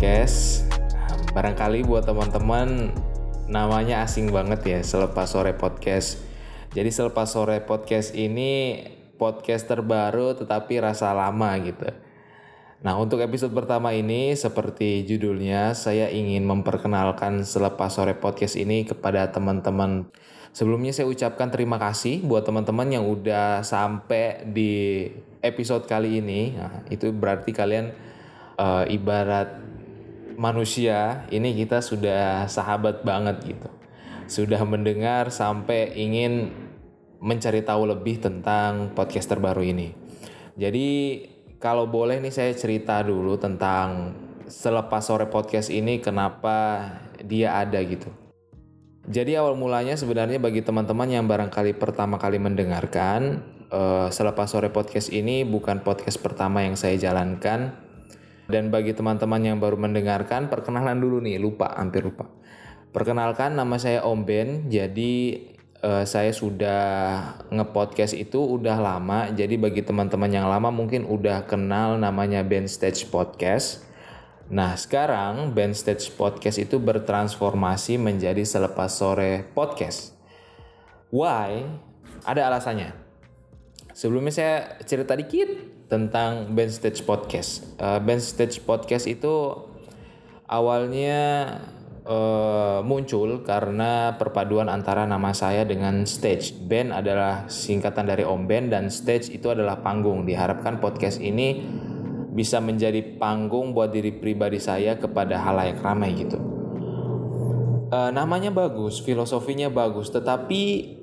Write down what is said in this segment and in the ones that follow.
Podcast. Barangkali buat teman-teman namanya asing banget ya, Selepas Sore Podcast. Jadi Selepas Sore Podcast ini podcast terbaru tetapi rasa lama gitu. Nah, untuk episode pertama ini seperti judulnya, saya ingin memperkenalkan Selepas Sore Podcast ini kepada teman-teman. Sebelumnya saya ucapkan terima kasih buat teman-teman yang udah sampai di episode kali ini. Nah, itu berarti kalian uh, ibarat manusia, ini kita sudah sahabat banget gitu. Sudah mendengar sampai ingin mencari tahu lebih tentang podcast terbaru ini. Jadi kalau boleh nih saya cerita dulu tentang selepas sore podcast ini kenapa dia ada gitu. Jadi awal mulanya sebenarnya bagi teman-teman yang barangkali pertama kali mendengarkan uh, selepas sore podcast ini bukan podcast pertama yang saya jalankan dan bagi teman-teman yang baru mendengarkan perkenalan dulu nih lupa hampir lupa. Perkenalkan nama saya Om Ben. Jadi uh, saya sudah ngepodcast itu udah lama. Jadi bagi teman-teman yang lama mungkin udah kenal namanya Ben Stage Podcast. Nah sekarang Ben Stage Podcast itu bertransformasi menjadi Selepas Sore Podcast. Why? Ada alasannya. Sebelumnya saya cerita dikit tentang Ben Stage Podcast. Uh, ben Stage Podcast itu awalnya uh, muncul karena perpaduan antara nama saya dengan stage. Band adalah singkatan dari Om Ben dan stage itu adalah panggung. Diharapkan podcast ini bisa menjadi panggung buat diri pribadi saya kepada halayak ramai gitu. Uh, namanya bagus, filosofinya bagus, tetapi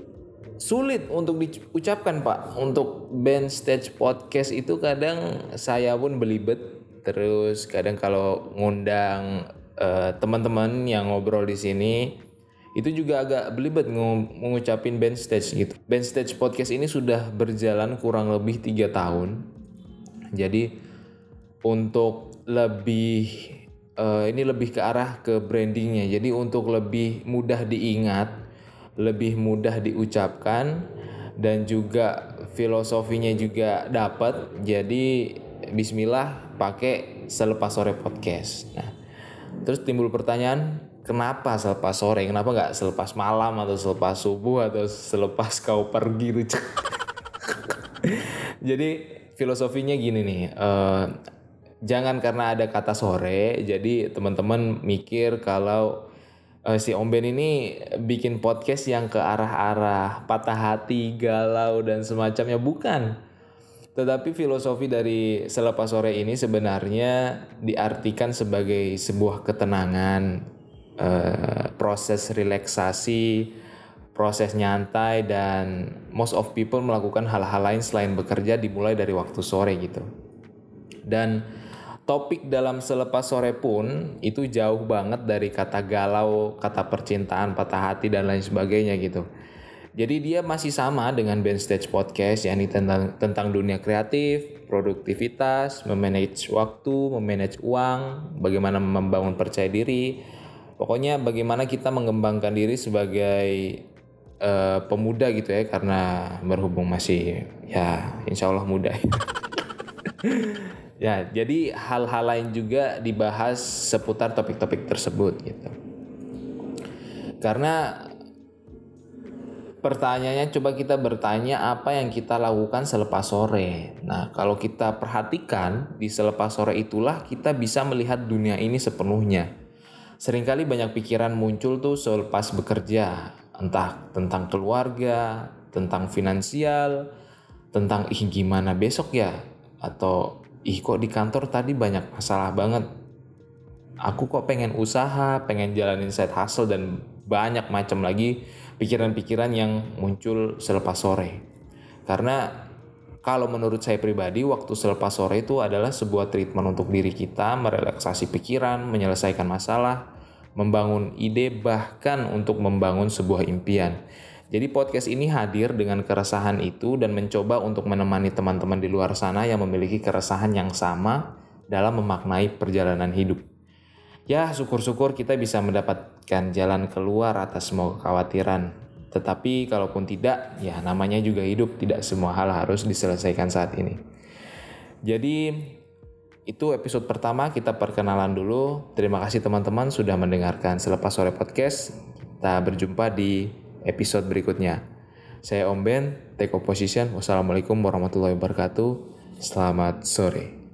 sulit untuk diucapkan pak. Untuk band stage podcast itu kadang saya pun belibet. Terus kadang kalau ngundang uh, teman-teman yang ngobrol di sini itu juga agak belibet mengucapin band stage gitu. Band stage podcast ini sudah berjalan kurang lebih tiga tahun. Jadi untuk lebih uh, ini lebih ke arah ke brandingnya. Jadi untuk lebih mudah diingat, lebih mudah diucapkan dan juga filosofinya juga dapat. Jadi Bismillah pakai selepas sore podcast. Nah, Terus timbul pertanyaan, kenapa selepas sore? Kenapa nggak selepas malam atau selepas subuh atau selepas kau pergi jadi filosofinya gini nih, uh, jangan karena ada kata sore, jadi teman-teman mikir kalau uh, si Om Ben ini bikin podcast yang ke arah-arah patah hati, galau dan semacamnya bukan tetapi filosofi dari selepas sore ini sebenarnya diartikan sebagai sebuah ketenangan, uh, proses relaksasi, proses nyantai dan most of people melakukan hal-hal lain selain bekerja dimulai dari waktu sore gitu. Dan topik dalam selepas sore pun itu jauh banget dari kata galau, kata percintaan, patah hati dan lain sebagainya gitu. Jadi dia masih sama dengan Ben Stage Podcast yakni tentang tentang dunia kreatif, produktivitas, memanage waktu, memanage uang, bagaimana membangun percaya diri. Pokoknya bagaimana kita mengembangkan diri sebagai uh, pemuda gitu ya karena berhubung masih ya insya Allah muda. ya jadi hal-hal lain juga dibahas seputar topik-topik tersebut gitu. Karena pertanyaannya coba kita bertanya apa yang kita lakukan selepas sore. Nah, kalau kita perhatikan di selepas sore itulah kita bisa melihat dunia ini sepenuhnya. Seringkali banyak pikiran muncul tuh selepas bekerja, entah tentang keluarga, tentang finansial, tentang ih gimana besok ya, atau ih kok di kantor tadi banyak masalah banget. Aku kok pengen usaha, pengen jalanin side hustle dan banyak macam lagi pikiran-pikiran yang muncul selepas sore. Karena kalau menurut saya pribadi, waktu selepas sore itu adalah sebuah treatment untuk diri kita, merelaksasi pikiran, menyelesaikan masalah, membangun ide, bahkan untuk membangun sebuah impian. Jadi podcast ini hadir dengan keresahan itu dan mencoba untuk menemani teman-teman di luar sana yang memiliki keresahan yang sama dalam memaknai perjalanan hidup. Ya, syukur-syukur kita bisa mendapatkan jalan keluar atas semua kekhawatiran. Tetapi kalaupun tidak, ya namanya juga hidup, tidak semua hal harus diselesaikan saat ini. Jadi itu episode pertama kita perkenalan dulu. Terima kasih teman-teman sudah mendengarkan Selepas Sore Podcast. Kita berjumpa di episode berikutnya. Saya Om Ben, Take Opposition. Wassalamualaikum warahmatullahi wabarakatuh. Selamat sore.